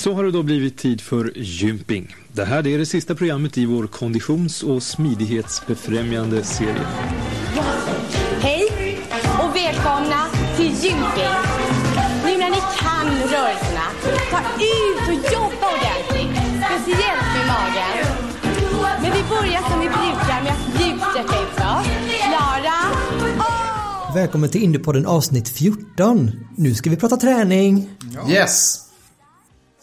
Så har det då blivit tid för gymping. Det här är det sista programmet i vår konditions- och smidighetsbefrämjande serie. Hej och välkomna till Gymping. Nu när ni kan rörelserna, ta ut och jobba ordentligt. Speciellt med magen. Men vi börjar som vi brukar med att mjuksträcka ut oss. Klara? Och... Välkommen till Indiepodden avsnitt 14. Nu ska vi prata träning. Yes!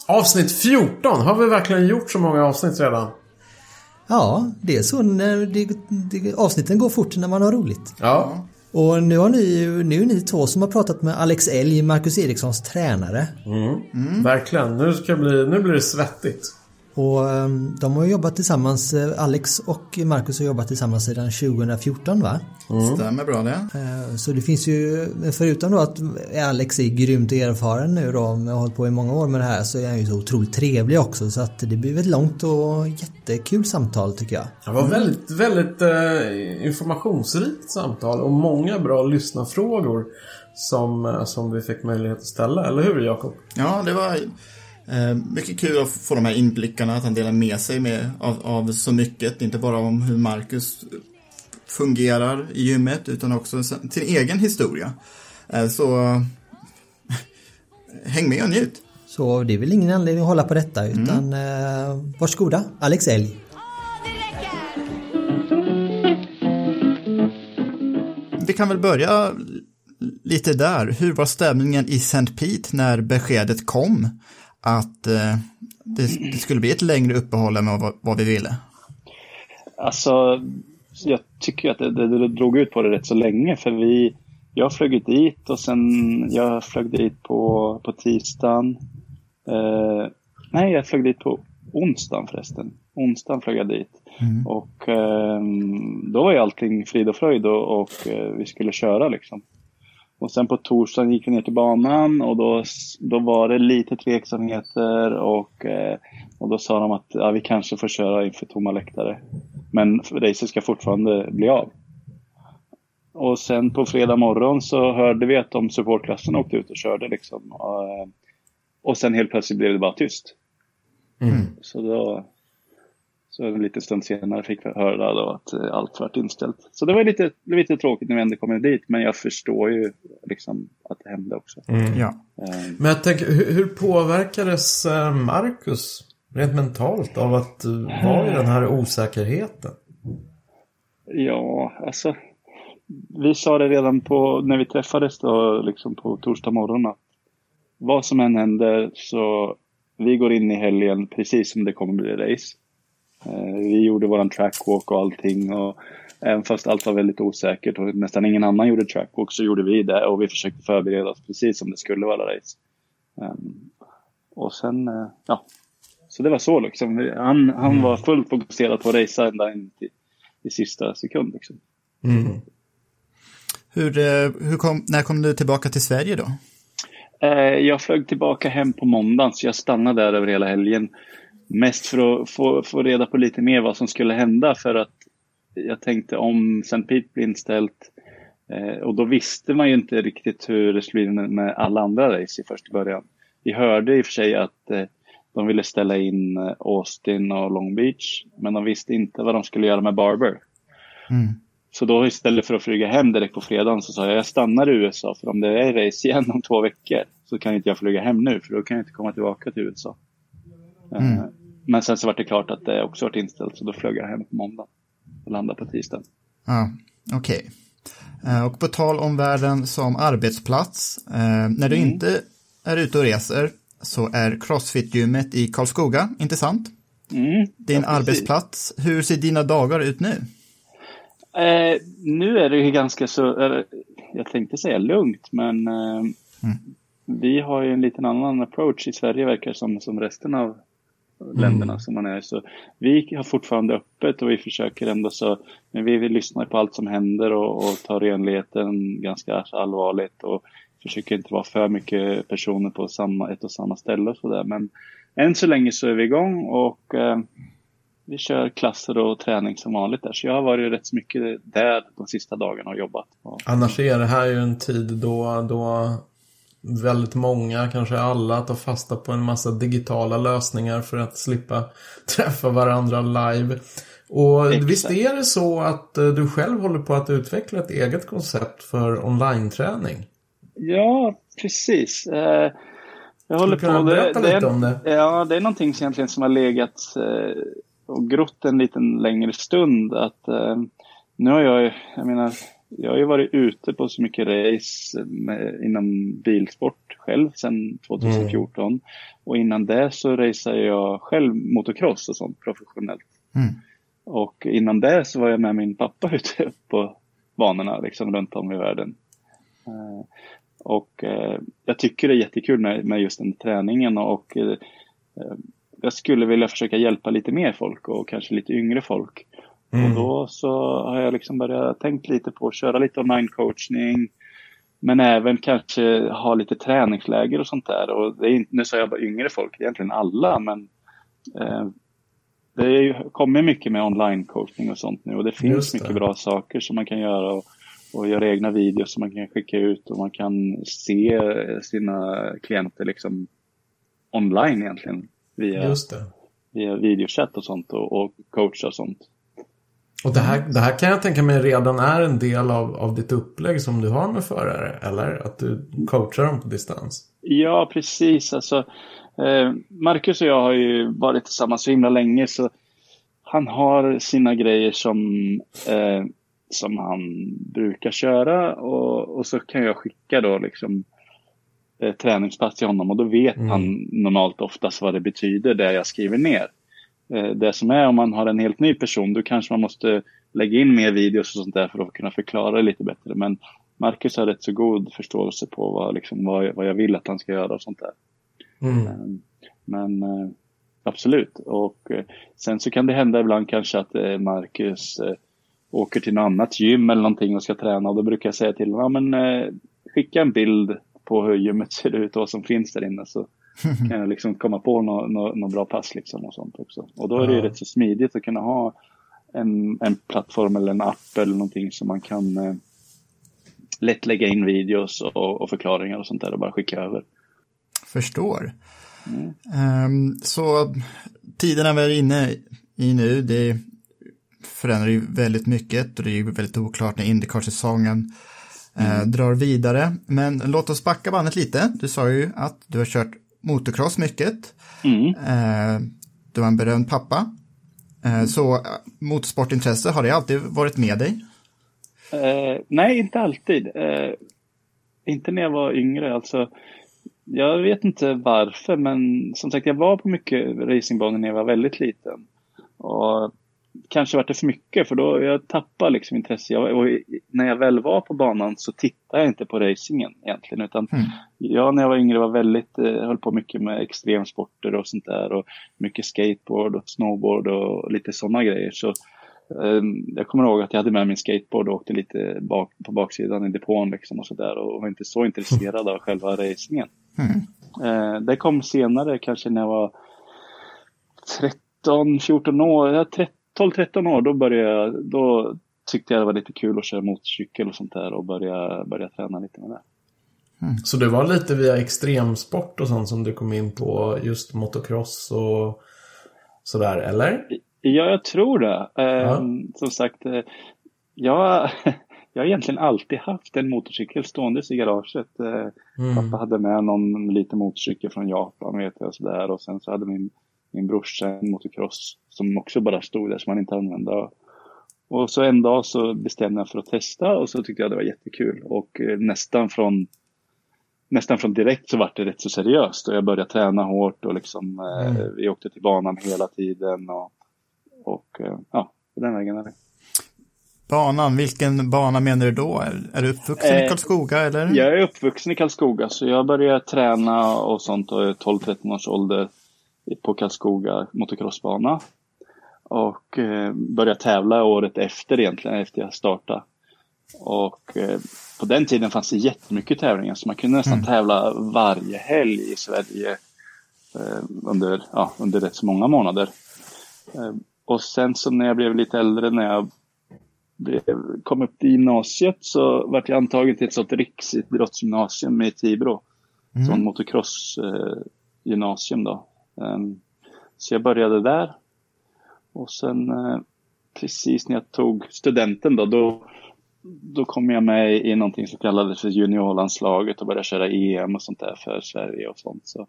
Avsnitt 14. Har vi verkligen gjort så många avsnitt redan? Ja, det är så när det, det, avsnitten går fort när man har roligt. Ja. Och nu har ni, nu är ni två som har pratat med Alex Elg, Marcus Erikssons tränare. Verkligen. Nu, ska bli, nu blir det svettigt. Och ehm, de har jobbat tillsammans, eh, Alex och Marcus har jobbat tillsammans sedan 2014 va? Stämmer bra det. Eh, Så det finns ju, förutom då att Alex är grymt erfaren nu då, och har hållit på i många år med det här, så är han ju så otroligt trevlig också. Så att det blir ett långt och jättekul samtal tycker jag. Det var väldigt, väldigt eh, informationsrikt samtal och många bra lyssnarfrågor som, som vi fick möjlighet att ställa. Eller hur Jakob? Ja, det var eh, mycket kul att få de här inblickarna, att han delar med sig med, av, av så mycket. Inte bara om hur Marcus fungerar i gymmet, utan också sin egen historia. Eh, så häng med och njut. Så det är väl ingen anledning att hålla på detta utan eh, varsågoda, Alex Elg. Vi kan väl börja lite där. Hur var stämningen i St. Pete när beskedet kom att eh, det, det skulle bli ett längre uppehåll än vad, vad vi ville? Alltså, jag tycker att det, det, det drog ut på det rätt så länge för vi, jag flög dit och sen jag flög dit på, på tisdagen. Eh, nej, jag flög dit på onsdagen förresten. Onsdagen flög jag dit. Och eh, då var ju allting frid och fröjd och, och eh, vi skulle köra liksom. Och sen på torsdagen gick vi ner till banan och då, då var det lite tveksamheter och, eh, och då sa de att ja, vi kanske får köra inför tomma läktare. Men racet ska fortfarande bli av. Och sen på fredag morgon så hörde vi att de supportklassen åkte ut och körde liksom. Och, eh, och sen helt plötsligt blev det bara tyst. Så då, så en liten stund senare fick vi höra då att eh, allt vart inställt. Så det var lite, lite tråkigt när vi ändå kom dit, men jag förstår ju liksom att det hände också. Ja. Eh, Men jag tänker, hur, hur påverkades eh, Marcus rent mentalt av att vara i den här osäkerheten? Ja, alltså. Vi sa det redan på, när vi träffades då, liksom på torsdag morgon att vad som än händer så vi går in i helgen precis som det kommer bli race. Eh, vi gjorde våran trackwalk och allting och även fast allt var väldigt osäkert och nästan ingen annan gjorde trackwalk så gjorde vi det och vi försökte förbereda oss precis som det skulle vara race. Ehm, och sen, eh, ja. Så det var så liksom. Han, han var fullt fokuserad på att racea ända in till, i sista sekund liksom. Hur, eh, hur kom, när kom du tillbaka till Sverige då? Jag flög tillbaka hem på måndagen så jag stannade där över hela helgen. Mest för att få, få reda på lite mer vad som skulle hända för att jag tänkte om St. Pete blir inställt eh, och då visste man ju inte riktigt hur det skulle bli med alla andra race i första början. Vi hörde i och för sig att eh, de ville ställa in eh, Austin och Long Beach men de visste inte vad de skulle göra med Barber. Så då istället för att flyga hem direkt på fredagen så sa jag jag stannar i USA för om det är race igen om två veckor så kan inte jag flyga hem nu för då kan jag inte komma tillbaka till USA. Eh, Men sen så var det klart att det också varit inställt så då flög jag hem på måndag och landade på tisdagen. Ja, okej. Eh, Och på tal om världen som arbetsplats, eh, när du inte är ute och reser så är Crossfit-gymmet i Karlskoga, inte sant? Mm, Din ja, arbetsplats, hur ser dina dagar ut nu? Eh, nu är det ju ganska så, jag tänkte säga lugnt, men eh, vi har ju en liten annan approach i Sverige verkar som, som resten av länderna som man är. Så vi har fortfarande öppet och vi försöker ändå så, men vi vill lyssna på allt som händer och, och tar renligheten ganska allvarligt och försöker inte vara för mycket personer på samma, ett och samma ställe och sådär. Men än så länge så är vi igång och eh, vi kör klasser och träning som vanligt där. Så jag har varit rätt så mycket där de sista dagarna och jobbat. Annars är det här ju en tid då, då väldigt många, kanske alla, tar fasta på en massa digitala lösningar för att slippa träffa varandra live. Och Exakt. visst är det så att eh, du själv håller på att utveckla ett eget koncept för online-träning? Ja, precis. Eh, jag håller på... berätta det, lite det om det? Ja, det är någonting som egentligen som har legat eh, och grott en liten längre stund. Att nu har jag, jag menar, jag har ju varit ute på så mycket race med, inom bilsport själv sedan 2014. Mm. Och innan det så raceade jag själv motocross och sånt professionellt. Mm. Och innan det så var jag med min pappa ute på banorna liksom runt om i världen. Uh, och uh, jag tycker det är jättekul med, med just den träningen och uh, jag skulle vilja försöka hjälpa lite mer folk och kanske lite yngre folk Mm. Och då så har jag liksom börjat tänkt lite på att köra lite online-coachning. Men även kanske ha lite träningsläger och sånt där. Och det är nu sa jag bara yngre folk, egentligen alla, men eh, det kommer mycket med online-coachning och sånt nu och det finns det. mycket bra saker som man kan göra och, och göra egna videos som man kan skicka ut och man kan se sina klienter liksom online egentligen via, via videochatt och sånt och, och coacha och sånt. Och det här, det här kan jag tänka mig redan är en del av, av ditt upplägg som du har med förare, eller? Att du coachar dem på distans? Ja, precis. Alltså, eh, Marcus och jag har ju varit tillsammans så himla länge, så han har sina grejer som, eh, som han brukar köra och, och så kan jag skicka då liksom eh, träningspass till honom och då vet mm. han normalt oftast vad det betyder, det jag skriver ner. Eh, det som är om man har en helt ny person, då kanske man måste lägga in mer videos och sånt där för att kunna förklara det lite bättre. Men Marcus har rätt så god förståelse på vad, liksom, vad, vad jag vill att han ska göra och sånt där. Mm. Ehm, men eh, absolut. Och eh, sen så kan det hända ibland kanske att Marcus åker till något annat gym eller någonting och ska träna och då brukar jag säga till honom, ja men skicka en bild på hur gymmet ser ut och vad som finns där inne så kan jag liksom komma på något nå, nå bra pass liksom och sånt också. Och då är det ju rätt så smidigt att kunna ha en, en plattform eller en app eller någonting som man kan eh, lätt lägga in videos och, och, förklaringar och sånt där och bara skicka över. Förstår. Mm. Um, så tiderna vi är inne i nu, det förändrar ju väldigt mycket och det är ju väldigt oklart när Indycar-säsongen eh, mm. drar vidare. Men låt oss backa bandet lite. Du sa ju att du har kört motocross mycket. Mm. Eh, du var en berömd pappa. Eh, så eh, motorsportintresse, har det alltid varit med dig? Eh, nej, inte alltid. Inte när jag var yngre. Alltså, jag vet inte varför, men som sagt, jag var på mycket racingbanor när jag var väldigt liten. Och kanske varit det för mycket för då jag tappade liksom intresse. Jag, och när jag väl var på banan så tittade jag inte på racingen egentligen. Utan mm. jag när jag var yngre var väldigt, eh, höll på mycket med extremsporter och sånt där. Och mycket skateboard och snowboard och lite sådana grejer. Så eh, jag kommer ihåg att jag hade med min skateboard och åkte lite bak, på baksidan i depån liksom och sådär. Och var inte så intresserad av själva racingen. Mm. Eh, det kom senare kanske när jag var 13, 14 år. Jag 13 12-13 år, då började jag, då tyckte jag det var lite kul att köra motorcykel och sånt där och börja, börja träna lite med det. Mm. Så det var lite via extremsport och sånt som du kom in på, just motocross och sådär, eller? Ja, jag tror det. Ja. Ehm, som sagt, eh, jag, jag har egentligen alltid haft en motorcykel stående i garaget. Eh, mm. Pappa hade med någon liten motorcykel från Japan vet jag och sådär och sen så hade min min brorsa en motocross som också bara stod där som han inte använde. Och så en dag så bestämde jag för att testa och så tyckte jag det var jättekul och eh, nästan från nästan från direkt så var det rätt så seriöst och jag började träna hårt och liksom eh, mm. vi åkte till banan hela tiden och, och eh, ja, den vägen är det. banan, vilken bana menar du då? Är, är du uppvuxen i Eh, Karlskoga eller? Jag är uppvuxen i Karlskoga så jag började träna och sånt och är 12-13 års ålder på Karlskoga motocrossbana. Och eh, började tävla året efter egentligen, efter jag startade. Och eh, på den tiden fanns det jättemycket tävlingar så man kunde nästan tävla varje helg i Sverige eh, under, ja, under rätt så många månader. Eh, och sen så när jag blev lite äldre, när jag blev, kom upp till gymnasiet så vart jag antagen till ett sånt riksidrottsgymnasium i Tibro. Mm. Som motocross-gymnasium då. Um, så jag började där. Och sen eh, precis när jag tog studenten då, då, då kom jag med i någonting som kallades för juniorlandslaget och började köra EM och sånt där för Sverige och sånt. Så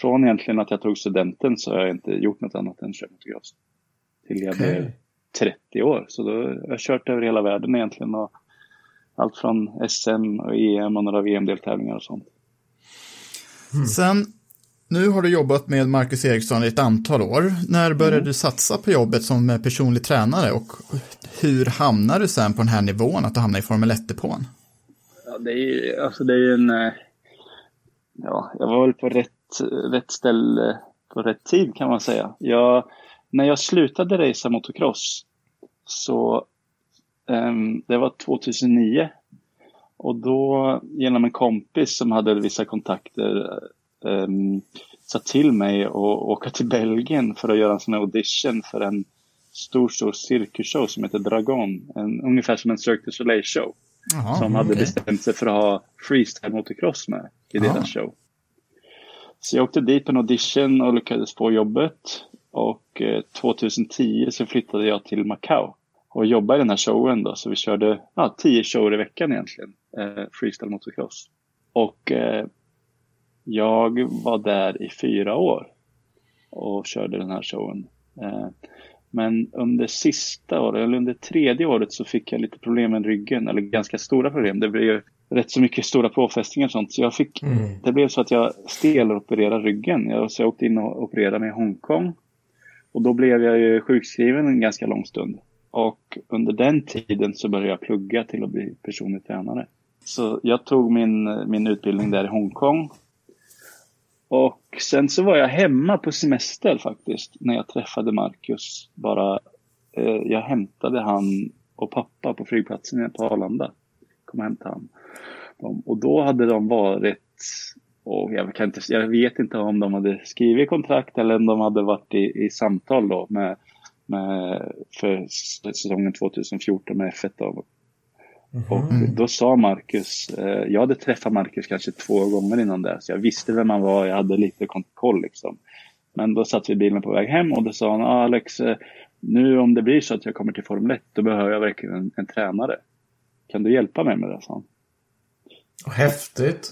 från egentligen att jag tog studenten så har jag inte gjort något annat än kört motocross. Till jag Okej. blev 30 år. Så då har jag kört över hela världen egentligen. Och allt från SM och EM och några VM-deltävlingar och sånt. Sen, nu har du jobbat med Marcus Eriksson i ett antal år. När började du satsa på jobbet som personlig tränare och hur hamnar du sen på den här nivån att du hamnar i Formel 1-depån? Ja, det är ju alltså det är en... eh, Ja, jag var väl på rätt, rätt ställe på rätt tid kan man säga. Jag, när jag slutade racea motocross så ehm, det var 2009. Och då genom en kompis som hade vissa kontakter um, sa till mig att åka till Belgien för att göra en sån audition för en stor, stor cirkusshow som heter Dragon. En, ungefär som en Cirque du Soleil show. Jaha, som hade bestämt sig för att ha freestyle motocross med i Ja. deras show. Så jag åkte dit på en audition och lyckades få jobbet. Och eh, 2010 så flyttade jag till Macau och jobbade i den här showen då. Så vi körde ja, tio shower i veckan egentligen, eh, freestyle motocross. Och eh, jag var där i fyra år och körde den här showen. Eh, men under sista året, eller under tredje året så fick jag lite problem med ryggen, eller ganska stora problem. Det blev ju rätt så mycket stora påfrestningar och sånt. Så jag fick, Mm. det blev så att jag stelopererade ryggen. Jag, så jag åkte in och opererade mig i Hongkong. Och då blev jag ju sjukskriven en ganska lång stund. Och under den tiden så började jag plugga till att bli personlig tränare. Så jag tog min, min utbildning där i Hongkong. Och sen så var jag hemma på semester faktiskt när jag träffade Marcus. Bara, eh, jag hämtade han och pappa på flygplatsen på Arlanda. Kom och hämtade han. Och då hade de varit, och jag, kan inte, jag vet inte om de hade skrivit kontrakt eller om de hade varit i, i samtal då med, med, för säsongen 2014 med F1 då. Och då sa Marcus, eh, jag hade träffat Marcus kanske två gånger innan det, så jag visste vem han var, jag hade lite koll liksom. Men då satt vi i bilen på väg hem och då sa han, ah, Alex, eh, nu om det blir så att jag kommer till Formel 1, då behöver jag verkligen en, en tränare. Kan du hjälpa mig med det, sa han. Häftigt.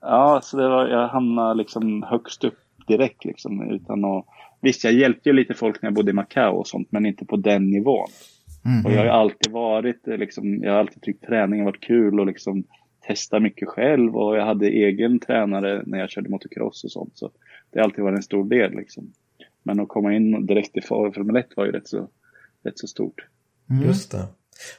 Ja, så det var, jag hamnade liksom högst upp direkt liksom utan att... Visst, jag hjälpte ju lite folk när jag bodde i Macao och sånt, men inte på den nivån. Och jag har alltid varit eh, liksom, jag har alltid tyckt träningen varit kul och liksom testa mycket själv och jag hade egen tränare när jag körde motocross och sånt. Så det har alltid varit en stor del liksom. Men att komma in direkt i Formel 1 var ju rätt så, rätt så stort. Just det.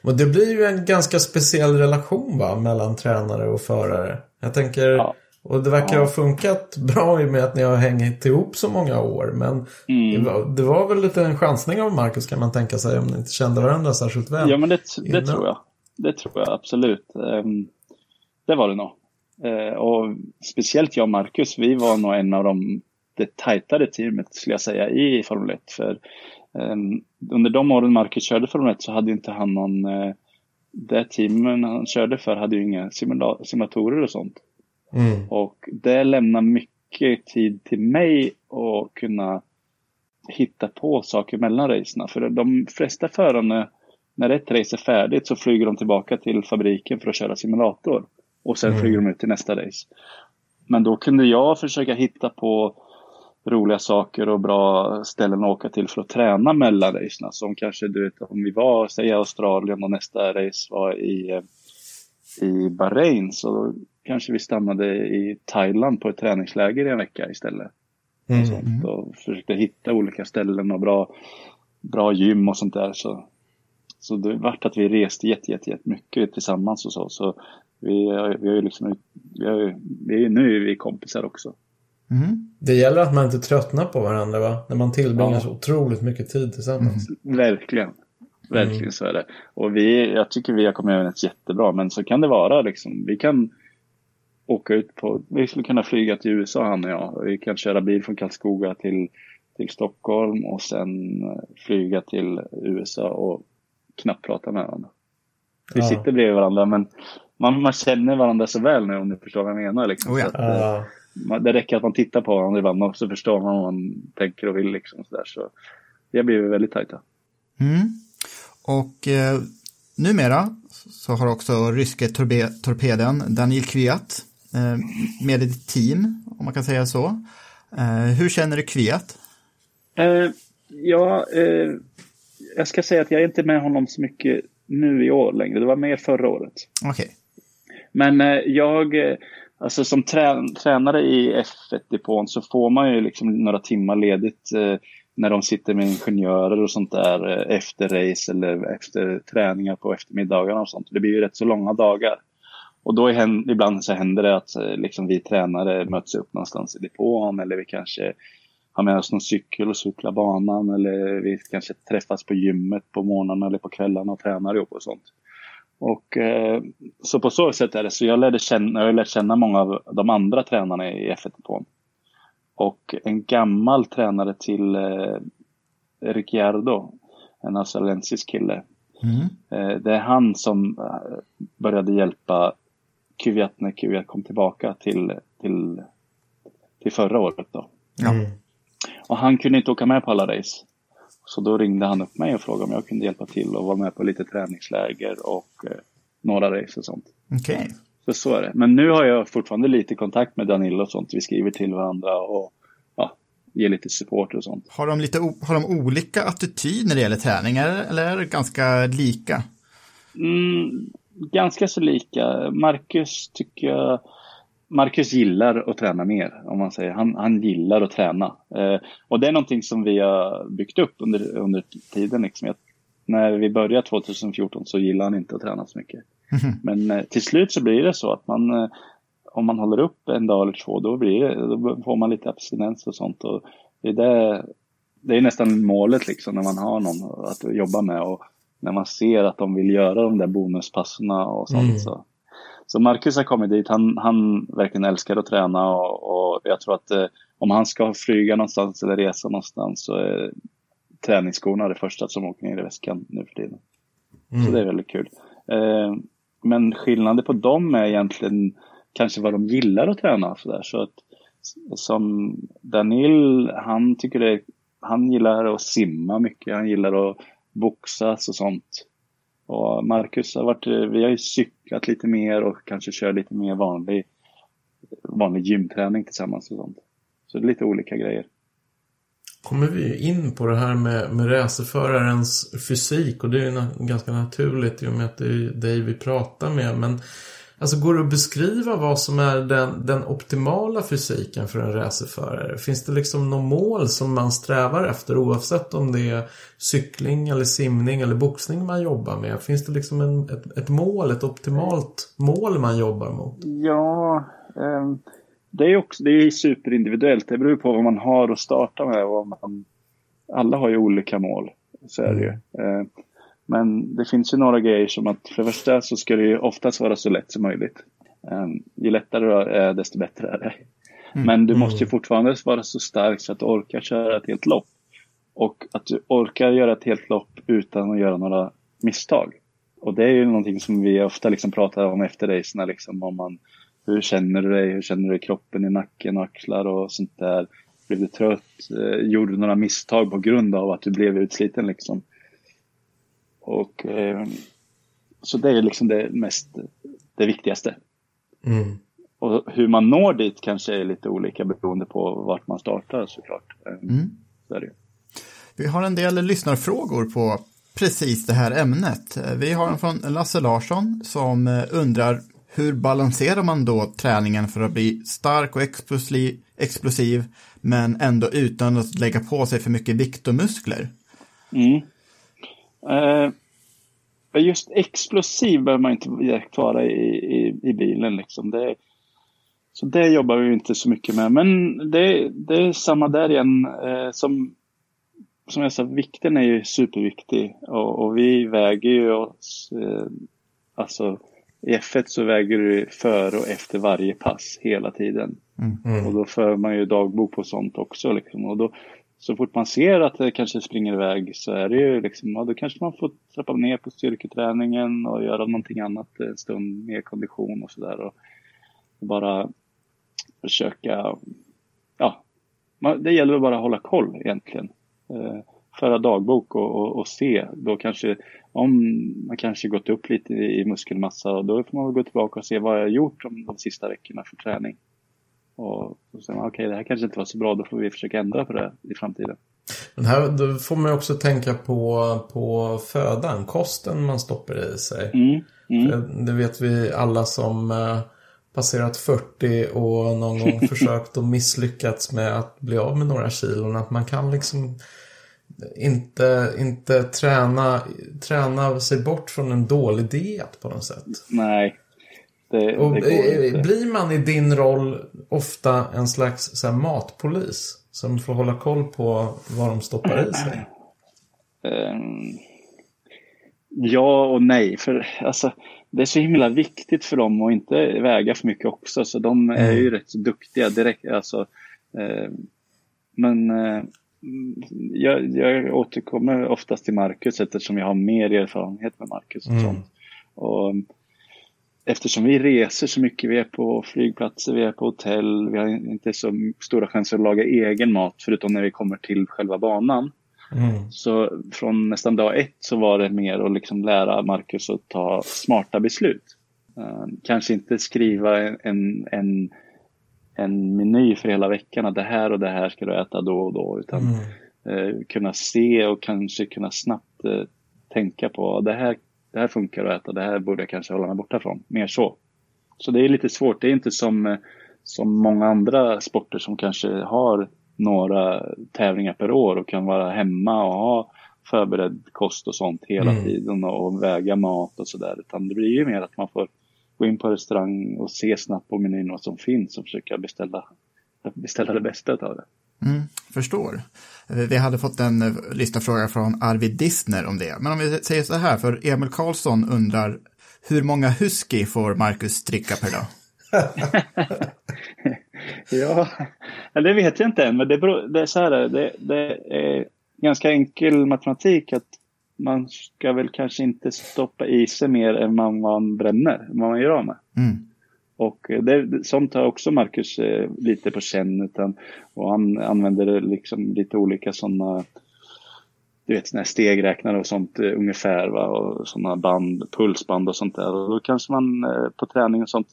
Men det blir ju en ganska speciell relation va, mellan tränare och förare. Jag tänker, Ja. Och det verkar ha funkat bra i och med att ni har hängt ihop så många år. Men det, var, det var väl lite en chansning av Marcus kan man tänka sig om ni inte kände varandra särskilt väl. Ja, men det, det tror jag. Det tror jag absolut. Ehm, det var det nog. Eh, och speciellt jag och Marcus, vi var nog en av de det tajtare teamet skulle jag säga i Formel 1. För ehm, under de åren Marcus körde Formel 1 så hade inte han någon eh, det teamen han körde för hade ju inga simula- simulatorer och sånt. Mm. Och det lämnar mycket tid till mig att kunna hitta på saker mellan racerna. För de flesta förarna, när ett race är färdigt så flyger de tillbaka till fabriken för att köra simulator. Och sen flyger de ut till nästa race. Men då kunde jag försöka hitta på roliga saker och bra ställen att åka till för att träna mellan racerna. Som kanske, du vet, om vi var, säg i Australien och nästa race var i, eh, i Bahrain så kanske vi stannade i Thailand på ett träningsläger i en vecka istället. Mm. Och, sånt, och försökte hitta olika ställen och bra, bra gym och sånt där. Så Så det vart att vi reste jätte, jätte, jätte mycket tillsammans och så. Så vi, vi har ju liksom, vi har ju, vi, nu är vi kompisar också. Mm. Det gäller att man inte tröttnar på varandra va? När man tillbringar Ja. så otroligt mycket tid tillsammans. Verkligen. Verkligen Mm. så är det. Och vi, jag tycker vi har kommit överens jättebra. Men så kan det vara liksom. Vi kan åka ut på, vi skulle kunna flyga till USA han och jag. Vi kan köra bil från Karlskoga till, till Stockholm och sen eh, flyga till USA och knappt prata med varandra. Vi Ja. sitter bredvid varandra men man, man känner varandra så väl nu om du förstår vad jag menar. Liksom. Oh ja. Så att, Ja. man, det räcker att man tittar på varandra ibland och så förstår man vad man tänker och vill. Liksom, så där. Så vi har blivit väldigt tajta. Mm. Och eh, numera så har också ryske torpeden Daniil Kviat med i ditt team, om man kan säga så. Eh, hur känner du Kviat? Eh, ja, eh, jag ska säga att jag är inte med honom så mycket nu i år längre. Det var mer förra året. Okej. Men eh, jag, eh, alltså som trä, tränare i F1-depån så får man ju liksom några timmar ledigt eh, när de sitter med ingenjörer och sånt där eh, efter race eller efter träningar på eftermiddagarna och sånt. Det blir ju rätt så långa dagar. Och då är, ibland så händer det att eh, liksom vi tränare möts upp någonstans i depån eller vi kanske har med oss någon cykel och cyklar banan eller vi kanske träffas på gymmet på morgnarna eller på kvällarna och tränar ihop och sånt. Och eh, så på så sätt är det. Så jag lärde känna, jag lärt känna många av de andra tränarna i F1 depån. Och en gammal tränare till eh, Ricciardo, en australiensisk kille. Mm. Eh, det är han som eh, började hjälpa Kvyat när Kvyat kom tillbaka till, till, till förra året. Då. Ja. Mm. Och han kunde inte åka med på alla race. Så då ringde han upp mig och frågade om jag kunde hjälpa till och vara med på lite träningsläger och eh, några race och sånt. Okej. Så så är det. Men nu har jag fortfarande lite kontakt med Danilo och sånt. Vi skriver till varandra och ja, ger lite support och sånt. Har de, lite har de olika attityd när det gäller träningar eller är det ganska lika? Mm, ganska så lika. Marcus tycker jag Marcus gillar att träna mer, om man säger. Han, han gillar att träna. Eh, och det är någonting som vi har byggt upp under, under tiden. Liksom. Att när vi började 2014 så gillade han inte att träna så mycket. Men eh, till slut så blir det så att man, eh, om man håller upp en dag eller två, då, blir det, då får man lite abstinens och sånt. Och det, är det, det är nästan målet liksom när man har någon att jobba med. Och när man ser att de vill göra de där bonuspasserna och sånt. Mm. Så. så Marcus har kommit dit, han, han verkligen älskar att träna och, och jag tror att eh, om han ska flyga någonstans eller resa någonstans så är träningsskorna det första som åker ner i väskan nu för tiden. Så det är väldigt kul. Eh, men skillnaden på dem är egentligen kanske vad de gillar att träna. Så, där. så att som Danil, han tycker det, han gillar att simma mycket, han gillar att boxas och sånt. Och Marcus har varit, vi har ju cyklat lite mer och kanske kör lite mer vanlig, vanlig gymträning tillsammans och sånt. Så det är lite olika grejer. kommer vi ju in på det här med, med racerförarens fysik och det är ju na- ganska naturligt i och med att det är dig vi pratar med. Men alltså går det att beskriva vad som är den, den optimala fysiken för en racerförare? Finns det liksom något mål som man strävar efter oavsett om det är cykling eller simning eller boxning man jobbar med? Finns det liksom en, ett, ett mål, ett optimalt mål man jobbar mot? Ja, ehm, det är också det är superindividuellt. Det beror på vad man har att starta med. Vad man, alla har ju olika mål, så är det ju. Eh, Men det finns ju några grejer som att för det första så ska det ju oftast vara så lätt som möjligt. Eh, Ju lättare det är, desto bättre är det. Men du måste ju fortfarande vara så stark så att du orkar köra ett helt lopp. Och att du orkar göra ett helt lopp utan att göra några misstag. Och det är ju någonting som vi ofta liksom pratar om efter racerna. Liksom, om man, hur känner du dig? Hur känner du i kroppen, i nacken och axlar och sånt där? Blev du trött? Eh, gjorde du några misstag på grund av att du blev utsliten? Liksom? Och, eh, så det är liksom det mest, det viktigaste. Mm. Och hur man når dit kanske är lite olika beroende på vart man startar såklart. Eh, Mm. Så. Vi har en del lyssnarfrågor på precis det här ämnet. Eh, Vi har en från Lasse Larsson som eh, undrar hur balanserar man då träningen för att bli stark och explosiv, explosiv men ändå utan att lägga på sig för mycket vikt och muskler? Mm. Eh, just explosiv behöver man inte direkt vara i, i, i bilen. Liksom. Det, så det jobbar vi inte så mycket med. Men det, det är samma där igen. Eh, som, som jag sa, vikten är ju superviktig. Och, och vi väger ju oss. Eh, alltså i F1 så väger du före och efter varje pass hela tiden. Mm. Och då för man ju dagbok på sånt också. Liksom. Och då, så fort man ser att det kanske springer iväg så är det ju liksom, ja, då kanske man får trappa ner på styrketräningen och göra någonting annat en stund, mer kondition och sådär. Och bara försöka, ja, man, det gäller att bara hålla koll egentligen. Eh, föra dagbok och, och, och, se, då kanske, om man kanske gått upp lite i, i muskelmassa, då får man gå tillbaka och se vad jag har gjort de, de sista veckorna för träning. Och, och sen, okej, okay, det här kanske inte var så bra, då får vi försöka ändra på det i framtiden. Men här då får man också tänka på, på födan, kosten man stoppar i sig. Mm, mm. Det vet vi alla som eh, passerat 40 och någon gång försökt och misslyckats med att bli av med några kilon. Att man kan liksom inte, inte träna, träna sig bort från en dålig diet på något sätt. Nej. Det, och det inte. Blir man i din roll ofta en slags här, matpolis? Som får hålla koll på vad de stoppar i sig? Um, ja och nej. För alltså, det är så himla viktigt för dem att inte väga för mycket också. Så de är ju rätt så duktiga direkt. Alltså, eh, men eh, jag, jag återkommer oftast till Marcus eftersom jag har mer erfarenhet med Marcus och Mm. sånt. Och, eftersom vi reser så mycket, vi är på flygplatser, vi är på hotell, vi har inte så stora chanser att laga egen mat förutom när vi kommer till själva banan. Mm. Så från nästan dag ett så var det mer att liksom lära Marcus att ta smarta beslut. Eh, kanske inte skriva en, en, en meny för hela veckan att det här och det här ska du äta då och då. Utan Mm. eh, kunna se och kanske kunna snabbt eh, tänka på det här, det här funkar att äta, det här borde jag kanske hålla mig borta från. Mer så. Så det är lite svårt. Det är inte som, eh, som många andra sporter som kanske har några tävlingar per år och kan vara hemma och ha förberedd kost och sånt hela Mm. tiden och väga mat och sådär. Utan det blir ju mer att man får gå in på restaurang och se snabbt på menyn vad som finns och försöka beställa, beställa det bästa av det. Mm, förstår. Vi hade fått en eh, lyssnarfråga från Arvid Dissner om det. Men om vi säger så här, för Emil Karlsson undrar hur många husky får Marcus dricka per dag? Ja, ja, det vet jag inte än, men det, beror, det är så här, det, det är ganska enkel matematik att man ska väl kanske inte stoppa i sig mer än man, man bränner, vad man gör av med. Mm. Och det, sånt har också Marcus eh, lite på känn. Utan, och han använder liksom lite olika sådana du vet, såna här stegräknare och sånt eh, ungefär. Va? Och sådana band, pulsband och sånt där. Och då kanske man eh, på träning och sånt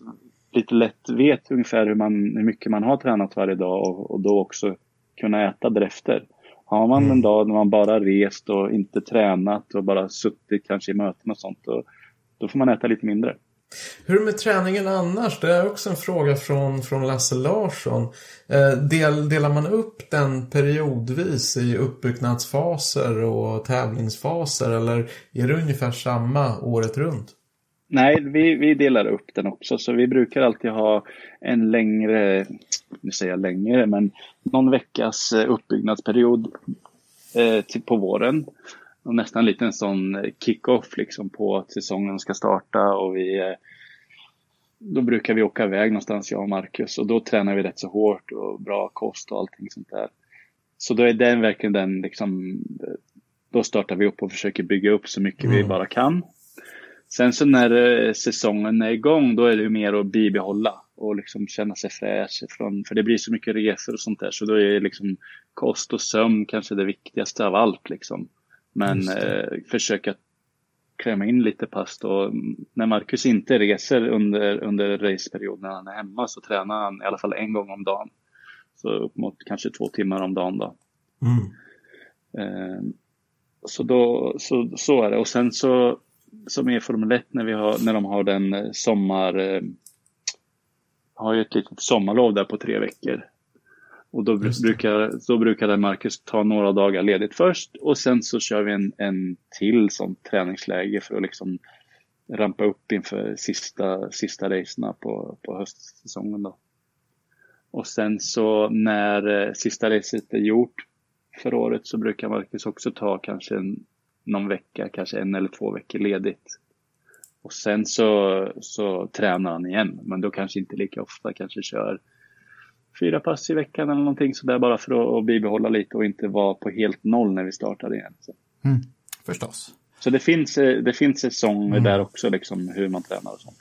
lite lätt vet ungefär hur, man, hur mycket man har tränat varje dag och, och då också kunna äta därefter. Har man en dag när man bara rest och inte tränat och bara suttit kanske i möten och sånt, då, då får man äta lite mindre. Hur är det med träningen annars? Det är också en fråga från, från Lasse Larsson. Eh, del, delar man upp den periodvis i uppbyggnadsfaser och tävlingsfaser eller är det ungefär samma året runt? Nej, vi, vi delar upp den också. Så vi brukar alltid ha en längre, nu säger jag längre, men någon veckas eh, uppbyggnadsperiod eh, till, på våren. Och nästan lite en sån eh, kick-off liksom på att säsongen ska starta och vi eh, då brukar vi åka iväg någonstans, jag och Marcus, och då tränar vi rätt så hårt och bra kost och allting sånt där. Så då är den verkligen den liksom, då startar vi upp och försöker bygga upp så mycket vi Mm. bara kan. Sen så när eh, säsongen är igång, då är det ju mer att bibehålla och liksom känna sig fräsch. Från, för det blir så mycket resor och sånt där, så då är liksom kost och sömn kanske det viktigaste av allt. Liksom. Men eh, försöka klämma in lite pass då. När Marcus inte reser under, under raceperioden när han är hemma så tränar han i alla fall en gång om dagen. Så upp mot kanske två timmar om dagen då. Mm. Eh, så, då, så, så är det. Och sen så, som i Formel 1 när, vi har, när de har den eh, sommar... Eh, har ju ett litet sommarlov där på tre veckor. Och då brukar, då brukade Marcus ta några dagar ledigt först och sen så kör vi en, en till sån träningsläge för att liksom rampa upp inför sista, sista racerna på, på höstsäsongen. Då. Och sen så när eh, sista racet är gjort för året så brukar Marcus också ta kanske en, någon vecka, kanske en eller två veckor ledigt. Och sen så, så tränar han igen, men då kanske inte lika ofta, kanske kör fyra pass i veckan eller någonting sådär bara för att, bibehålla lite och inte vara på helt noll när vi startar igen. Så. Mm, förstås. Så det finns, eh, det finns säsonger mm. där också, liksom hur man tränar och sånt.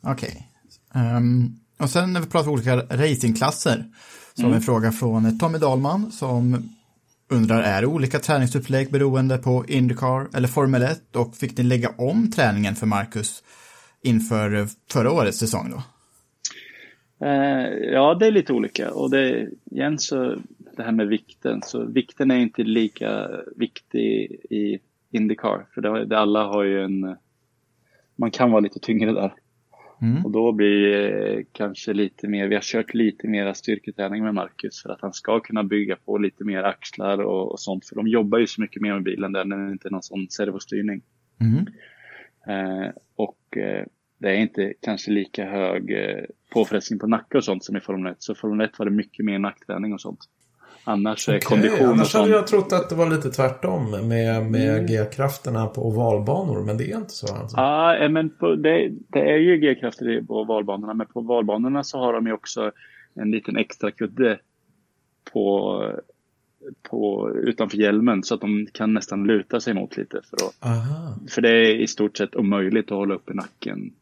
Okej. Okay. Um, ehm, och sen när vi pratar om olika racingklasser så mm. har vi en fråga från Tommy Dahlman som undrar, är det olika träningsupplägg beroende på Indycar eller Formel 1 och fick ni lägga om träningen för Marcus inför förra årets säsong då? Eh, ja, det är lite olika och det, igen så det här med vikten, så vikten är inte lika viktig i Indycar för det, det alla har ju en, man kan vara lite tyngre där. Mm. Och då blir det kanske lite mer, vi har kört lite mer styrketräning med Marcus för att han ska kunna bygga på lite mer axlar och, och sånt. För de jobbar ju så mycket mer med bilen där, när det inte är någon sån servostyrning. Mm. Eh, och eh, det är inte kanske lika hög eh, påfrestning på nacke och sånt som i Formel 1. Så Formel 1 var det mycket mer nackträning och sånt. Annars är okay, kondition Annars hade jag trott att det var lite tvärtom med, med mm. G-krafterna på ovalbanor, men det är inte så alltså? Ja, ah, men på, det, det, är ju G-krafter på ovalbanorna, men på ovalbanorna så har de ju också en liten extra kudde på, på, utanför hjälmen så att de kan nästan luta sig mot lite. För, att, för det är i stort sett omöjligt att hålla uppe nacken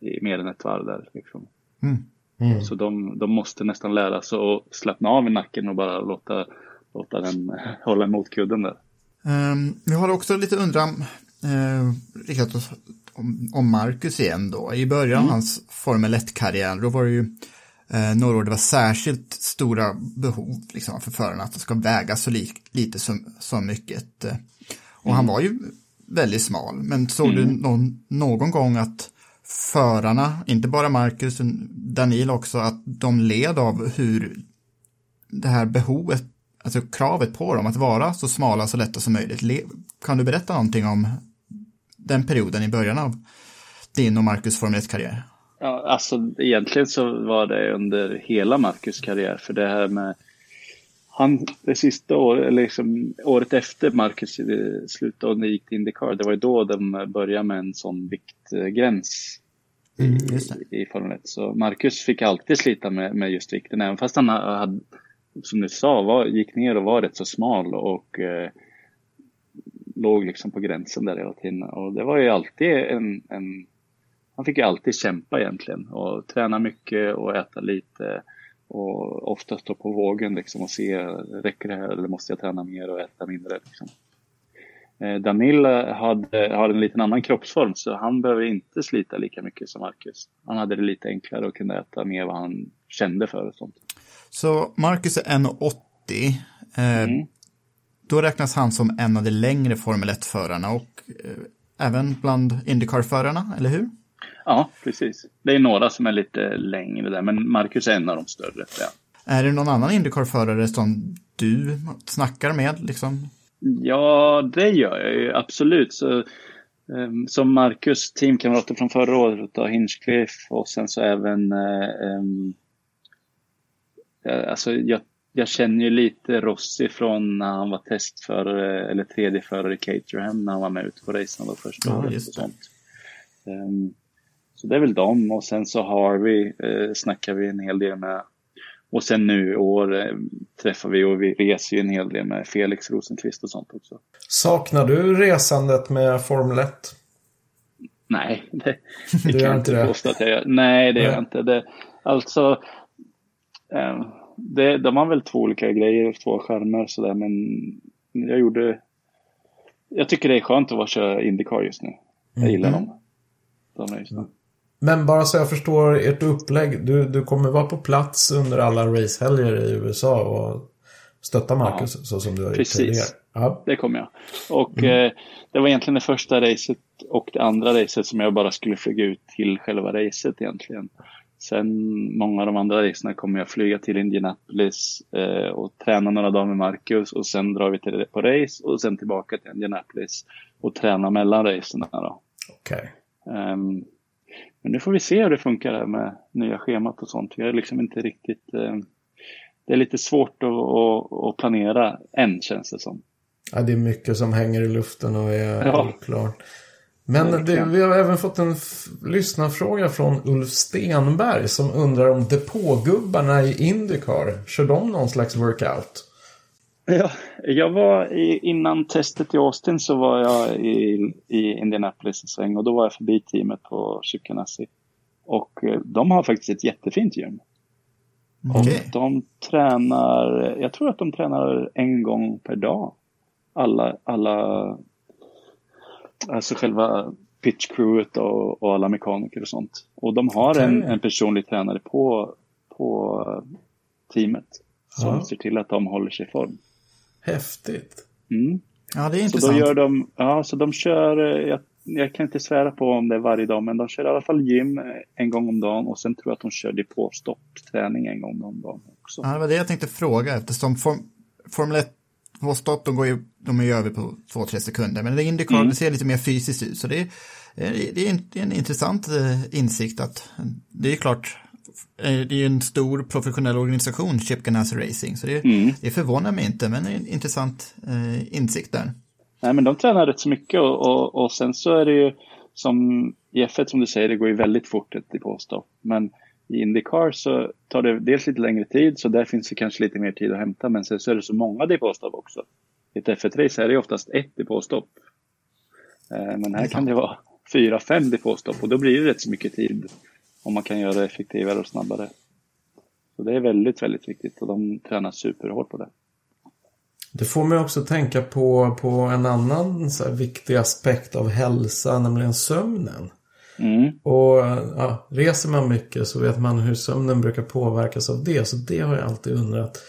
i mer än ett varv där. Liksom. Mm. Mm. Så de, de måste nästan lära sig att slappna av i nacken och bara låta, låta den hålla emot kudden där. Um, vi har också lite undran uh, riktat oss om, om Marcus igen då. I början mm. av hans Formel 1-karriär, då var det ju uh, några år det var särskilt stora behov liksom, för förarna att de ska väga så li lite som, som mycket. Uh, och mm. han var ju väldigt smal, men såg mm. du någon, någon gång att förarna, inte bara Marcus, Daniel också, att de led av hur det här behovet, alltså kravet på dem att vara så smala, så lätta som möjligt. Kan du berätta någonting om den perioden i början av din och Marcus Formel 1-karriär? Ja, alltså egentligen så var det under hela Marcus karriär, för det här med han, det sista året, liksom året efter Marcus slutade och gick till Indycar, det var ju då de började med en sån viktgräns mm, i, i Formel 1. Så Marcus fick alltid slita med, med just vikten, även fast han hade, som du sa, var, gick ner och var rätt så smal och eh, låg liksom på gränsen där hela tiden. Och det var ju alltid en, en han fick ju alltid kämpa egentligen och träna mycket och äta lite och ofta stå på vågen liksom och se, räcker det här eller måste jag träna mer och äta mindre? Liksom. Eh, Danil hade, har en liten annan kroppsform så han behöver inte slita lika mycket som Marcus. Han hade det lite enklare och kunde äta mer vad han kände för och sånt. Så Marcus är 1,80. Eh, mm. Då räknas han som en av de längre Formel 1-förarna och eh, även bland Indycar-förarna, eller hur? Ja, precis. Det är några som är lite längre där, men Marcus är en av de större. Ja. Är det någon annan Indycar-förare som du snackar med? Liksom? Ja, det gör jag ju absolut. Så, um, som Marcus teamkamrater från förra året, då, Hinchcliffe och sen så även um, alltså jag, jag känner ju lite Rossi från när han var testförare eller tredje förare i Caterham när han var med ute på racerna första ja, året. Och sånt. Um, så det är väl dem och sen så har vi, eh, snackar vi en hel del med och sen nu i år eh, träffar vi och vi reser ju en hel del med Felix Rosenqvist och sånt också. Saknar du resandet med Formel 1? Nej, det, det kan jag inte det. påstå att jag gör. Nej, det gör jag inte. Det, alltså, eh, det, de har väl två olika grejer, två skärmar sådär, men jag gjorde... Jag tycker det är skönt att vara köra Indycar just nu. Jag gillar mm. dem. De är just nu. Men bara så jag förstår ert upplägg. Du, du kommer vara på plats under alla racehelger i USA och stötta Marcus ja, så som du har gjort tidigare. Ja. det kommer jag. Och mm. eh, det var egentligen det första racet och det andra racet som jag bara skulle flyga ut till själva racet egentligen. Sen många av de andra racerna kommer jag flyga till Indianapolis eh, och träna några dagar med Marcus och sen drar vi till, på race och sen tillbaka till Indianapolis och träna mellan racerna. Då. Okej. Ehm, men nu får vi se hur det funkar här med nya schemat och sånt. Vi är liksom inte riktigt... eh, det är lite svårt att, planera än känns det som. Ja, det är mycket som hänger i luften och är Ja. oklart. Men det, vi har även fått en lyssnarfråga från Ulf Stenberg som undrar om depågubbarna i Indycar, kör de någon slags workout? Ja, jag var i, innan testet i Austin så var jag i, i Indianapolis en sväng och då var jag förbi teamet på Chip Ganassi. Och eh, de har faktiskt ett jättefint gym. Okej. Och de tränar, jag tror att de tränar en gång per dag. Alla, alla, alltså själva pitchcrewet och, och alla mekaniker och sånt. Och de har en, en personlig tränare på, på teamet. Som Ja. ser till att de håller sig i form. Häftigt. Mm. Ja, det är Så intressant. då gör de, ja så de kör, eh, jag, jag kan inte svära på om det är varje dag, men de kör i alla fall gym eh, en gång om dagen och sen tror jag att de kör depåstoppträning en gång om dagen också. Ja, det var det jag tänkte fråga eftersom form, Formel 1 på stopp, de, går ju, de är ju över på 2-3 sekunder. Men det Indycar, Mm. det ser lite mer fysiskt ut. Så det är, det är, en, det är en intressant eh, insikt att det är klart, det är en stor professionell organisation, Chip Ganassi Racing. Så det, Mm. det förvånar mig inte, men det är en intressant eh, insikt där. Nej, men de tränar rätt så mycket och, och, och sen så är det ju som i F1 som du säger, det går ju väldigt fort ett depåstopp. Men i Indycar så tar det dels lite längre tid, så där finns det kanske lite mer tid att hämta. Men sen så är det så många depåstopp också. I ett F1-race är det oftast ett depåstopp. Eh, Men här kan det vara fyra, fem depåstopp och då blir det rätt så mycket tid om man kan göra det effektivare och snabbare. Så det är väldigt, väldigt viktigt och de tränar superhårt på det. Det får mig också tänka på, på en annan så viktig aspekt av hälsa, nämligen sömnen. Mm. Och ja, reser man mycket så vet man hur sömnen brukar påverkas av det. Så det har jag alltid undrat.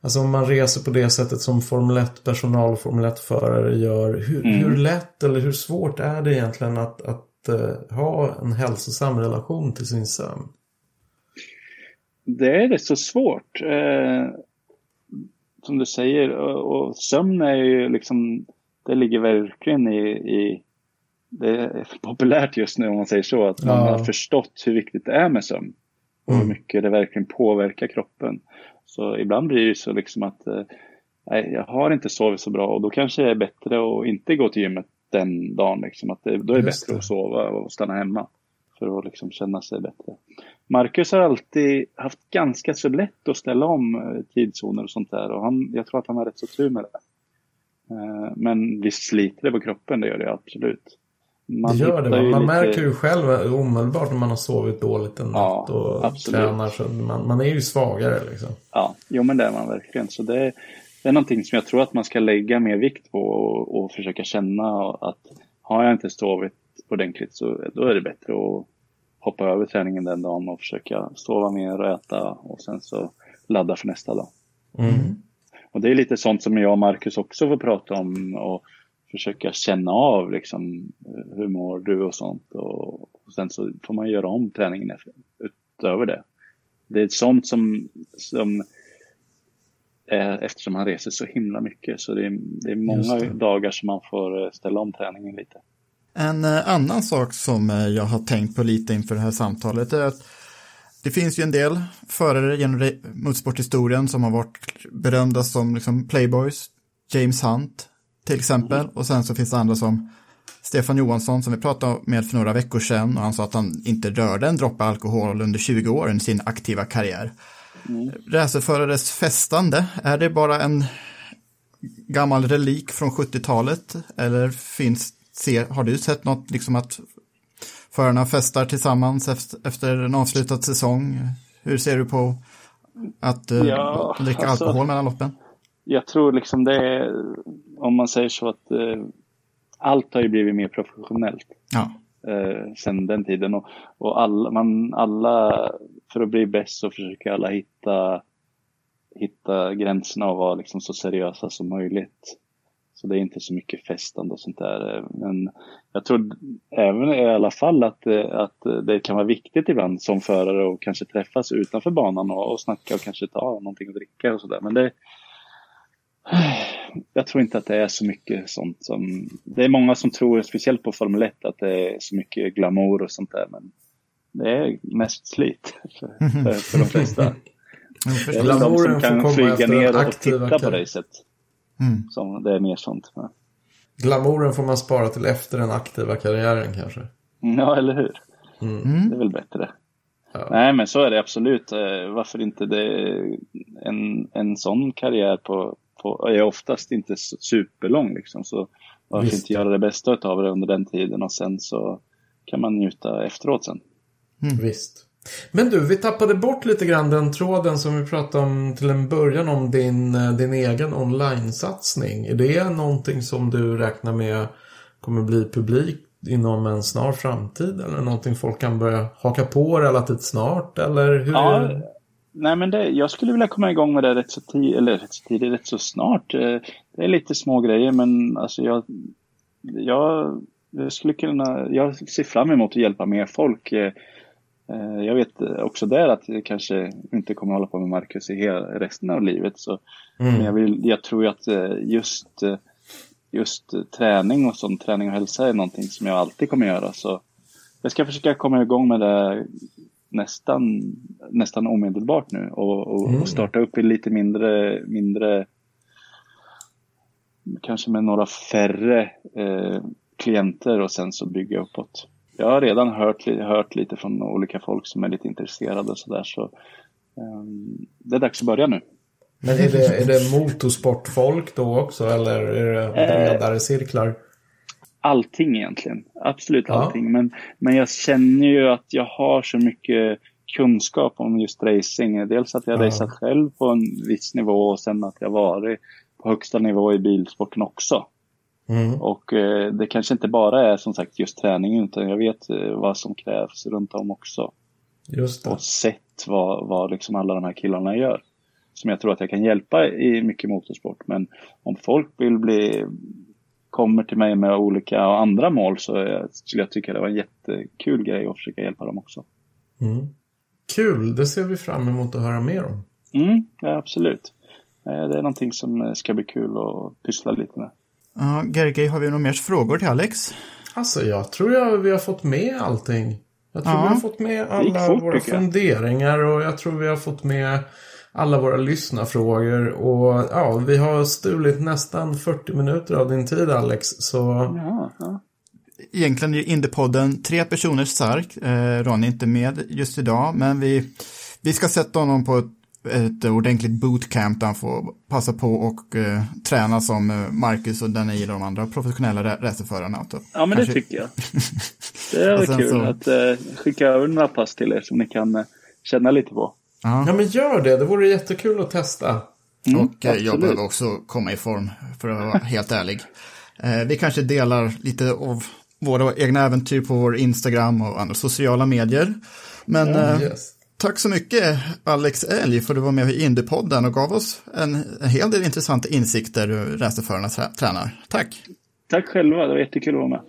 Alltså om man reser på det sättet som Formel 1-personal och Formel 1-förare gör. Hur, Mm. hur lätt eller hur svårt är det egentligen att, att eh, ha en hälsosam relation till sin sömn? Det är rätt så svårt. Eh, som du säger, och, och sömn är ju liksom, det ligger verkligen i, i det är populärt just nu om man säger så, att man Ja. har förstått hur viktigt det är med sömn. Och hur Mm. mycket det verkligen påverkar kroppen. Så ibland blir det ju så liksom att eh, nej, jag har inte sovit så bra och då kanske det är bättre att inte gå till gymmet den dagen. Liksom. Att det, då är det Just bättre det. att sova och stanna hemma för att liksom känna sig bättre. Marcus har alltid haft ganska så lätt att ställa om eh, tidszoner och sånt där och han, jag tror att han har rätt så tur med det. Eh, Men visst sliter det på kroppen, det gör det absolut. Man det gör det. Man, man lite- märker ju själv omedelbart när man har sovit dåligt en Ja, natt och absolut. tränar. Så man, man är ju svagare liksom. Ja, jo men det är man verkligen. Så det, det är någonting som jag tror att man ska lägga mer vikt på och, och försöka känna att har jag inte sovit ordentligt så då är det bättre att hoppa över träningen den dagen och försöka sova mer och äta och sen så ladda för nästa dag. Mm. Och det är lite sånt som jag och Marcus också får prata om och försöka känna av liksom hur mår du och sånt och, och sen så får man göra om träningen efter- utöver det. Det är sånt som, som eftersom han reser så himla mycket så det är, det är många det. dagar som man får eh, ställa om träningen lite. En eh, annan sak som eh, jag har tänkt på lite inför det här samtalet är att det finns ju en del förare genom motorsporthistorien som har varit berömda som liksom playboys, James Hunt till exempel, och sen så finns det andra som Stefan Johansson som vi pratade med för några veckor sedan och han sa att han inte rörde en droppe alkohol under 20 år i sin aktiva karriär. Racerförares festande, är det bara en gammal relik från 70-talet eller finns, ser, har du sett något liksom att förarna festar tillsammans efter, en avslutad säsong? Hur ser du på att eh, Ja, dricka alltså- alkohol mellan loppen? Jag tror liksom det är, om man säger så att eh, allt har ju blivit mer professionellt. Ja, eh, sen den tiden. Och, och alla, man, alla, för att bli bäst så försöker alla hitta, hitta gränserna och vara liksom så seriösa som möjligt. Så det är inte så mycket festande och sånt där. Men jag tror även i alla fall att, att det kan vara viktigt ibland som förare att kanske träffas utanför banan och, och snacka och kanske ta någonting att dricka och sådär. Men det, jag tror inte att det är så mycket sånt som... Det är många som tror, speciellt på Formel 1, att det är så mycket glamour och sånt där. Men det är mest slit för, för, för de flesta. Det är de som kan flyga ner och titta på racet. Mm. Som, det är mer sånt. Ja. Glamouren får man spara till efter den aktiva karriären kanske. Ja, eller hur? Mm. Det är väl bättre. Ja. Nej, men så är det absolut. Eh, varför inte det? En, en sån karriär på, på, är oftast inte superlång. Liksom. Så varför Visst. inte göra det bästa av det under den tiden och sen så kan man njuta efteråt sen. Mm. Visst. Men du, vi tappade bort lite grann den tråden som vi pratade om till en början om din, eh, din egen online-satsning. Är det någonting som du räknar med kommer bli publik inom en snar framtid? Eller någonting folk kan börja haka på relativt snart? Eller hur ja, nej men det, jag skulle vilja komma igång med det rätt så tidigt, eller rätt så tidigt, rätt så snart. Eh, det är lite små grejer men alltså jag, jag, jag skulle kunna, jag ser fram emot att hjälpa mer folk. Eh, jag vet också där att jag kanske inte kommer hålla på med Marcus i hela, resten av livet. Så, mm. Men jag, vill, jag tror att eh, just, eh, just träning och sånt, träning och hälsa är någonting som jag alltid kommer göra. Så jag ska försöka komma igång med det nästan, nästan omedelbart nu och, och, mm. och starta upp i lite mindre, mindre kanske med några färre eh, klienter och sen så bygga uppåt jag har redan hört, hört lite från olika folk som är lite intresserade och sådär. Så, um, det är dags att börja nu. Men är det, är det motorsportfolk då också eller är det bredare eh, cirklar? Allting egentligen. Absolut allting. Ja. Men, men jag känner ju att jag har så mycket kunskap om just racing. Dels att jag ja. raceat själv på en viss nivå och sen att jag varit på högsta nivå i bilsporten också. Mm. Och eh, det kanske inte bara är som sagt just träningen utan jag vet eh, vad som krävs runt om också. Just det. Och sett vad, vad liksom alla de här killarna gör. Som jag tror att jag kan hjälpa i mycket motorsport. Men om folk vill bli kommer till mig med olika och andra mål så skulle jag tycka det var en jättekul grej att försöka hjälpa dem också. Mm. Kul, det ser vi fram emot att höra mer om. Mm, ja, absolut. Det är någonting som ska bli kul att pyssla lite med. Ja, Gergej, har vi några mer frågor till Alex? Alltså, jag tror jag vi har fått med allting. Jag tror ja. vi har fått med alla fort, våra funderingar och jag tror vi har fått med alla våra lyssnarfrågor. Och ja, vi har stulit nästan 40 minuter av din tid Alex. Så... Ja, ja. Egentligen är Indiepodden tre personer stark. Eh, Ronny är inte med just idag, men vi, vi ska sätta honom på ett ett ordentligt bootcamp där han får passa på och uh, träna som uh, Marcus och Daniel och de andra professionella racerförarna. Ja, men Kanske... det tycker jag. Det är kul så... att uh, skicka över några pass till er som ni kan uh, känna lite på. Ja. ja, men gör det. Det vore jättekul att testa. Mm, och jag behöver också komma i form, för att vara helt ärlig. vi kanske delar lite av våra egna äventyr på vår Instagram och andra sociala medier. Men ja, yes. Tack så mycket Alex Elg för att du var med i Indiepodden och gav oss en, en hel del intressanta insikter hur racerförarna tränar. Tack! Tack själva, det var jättekul att vara med.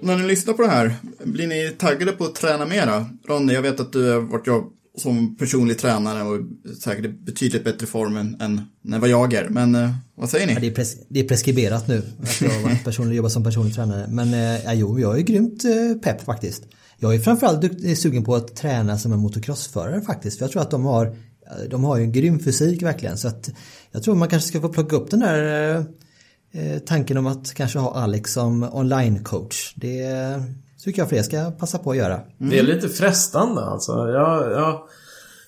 När ni lyssnar på det här, blir ni taggade på att träna mera? Ronny, jag vet att du har varit jobb som personlig tränare och säkert i betydligt bättre form än, än vad jag är. Men eh, vad säger ni? Ja, det, är pres det är preskriberat nu att jag har personlig, jobbat som personlig tränare. Men eh, jo, jag är grymt eh, pepp faktiskt. Jag är framförallt eh, sugen på att träna som en motocrossförare faktiskt. För jag tror att de har, eh, de har ju en grym fysik verkligen. Så att jag tror man kanske ska få plocka upp den där eh, eh tanken om att kanske ha Alex som online-coach. Det tycker jag fler ska passa på att göra. Mm. Det är lite frestande alltså. Jag, jag,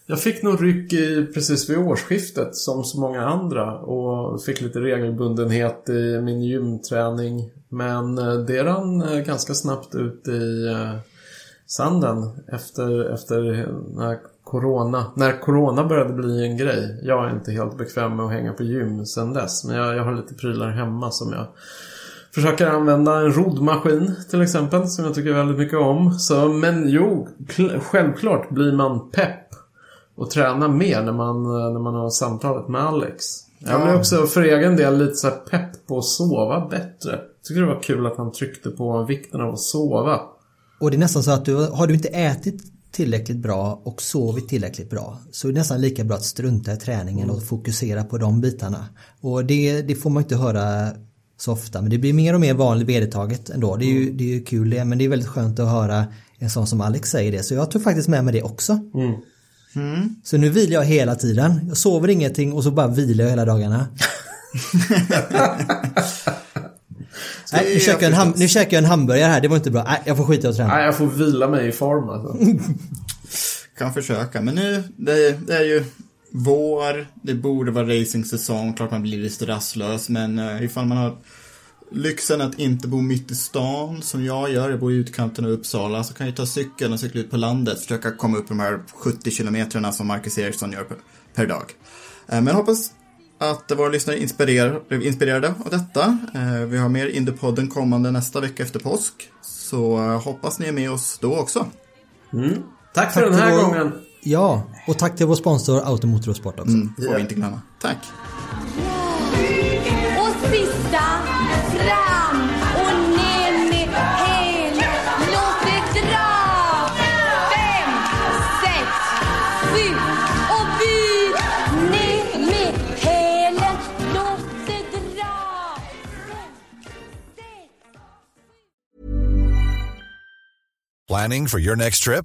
jag fick nog ryck i, precis vid årsskiftet som så många andra och fick lite regelbundenhet i min gymträning. Men eh, det rann eh, ganska snabbt ut i eh, sanden efter, efter när Corona, när Corona började bli en grej. Jag är inte helt bekväm med att hänga på gym sen dess. Men jag, jag har lite prylar hemma som jag Försöker använda en roddmaskin till exempel som jag tycker väldigt mycket om. Så, men jo, självklart blir man pepp att träna mer när man, när man har samtalet med Alex. Jag blir också för egen del lite så pepp på att sova bättre. Tycker det var kul att han tryckte på vikten av att sova. Och det är nästan så att du, har du inte ätit tillräckligt bra och sovit tillräckligt bra så är det nästan lika bra att strunta i träningen och fokusera på de bitarna. Och det, det får man inte höra så ofta men det blir mer och mer vanligt vedertaget ändå. Det är ju, det är ju kul det men det är väldigt skönt att höra en sån som Alex säger det så jag tog faktiskt med mig det också. Så nu vilar jag hela tiden. Jag sover ingenting och så bara vilar jag hela dagarna. Nej, nu, käkar jag en ham- nu käkar jag en hamburgare här, det var inte bra. Nej, jag får skita i att träna. Nej, jag får vila mig i form alltså. Kan försöka, men nu, det, det är ju vår, det borde vara racingsäsong, klart man blir lite rastlös, men uh, ifall man har lyxen att inte bo mitt i stan, som jag gör, jag bor i utkanten av Uppsala, så kan jag ta cykeln och cykla ut på landet, försöka komma upp de här 70 kilometrarna som Marcus Eriksson gör per, per dag. Uh, men jag hoppas att våra lyssnare inspirerar, blev inspirerade av detta. Uh, vi har mer Indiepodden kommande nästa vecka efter påsk, så uh, hoppas ni är med oss då också. Tack för Tack den här vår- gången. Ja, och tack till vår sponsor Automotor och Sport också. Mm, får vi inte glömma. Tack! Och sista fram och ner med hälen. Låt det dra. Fem, sex, sju och byt. Ner med hälen. Låt det dra. Fem, sex, Planning for your next trip?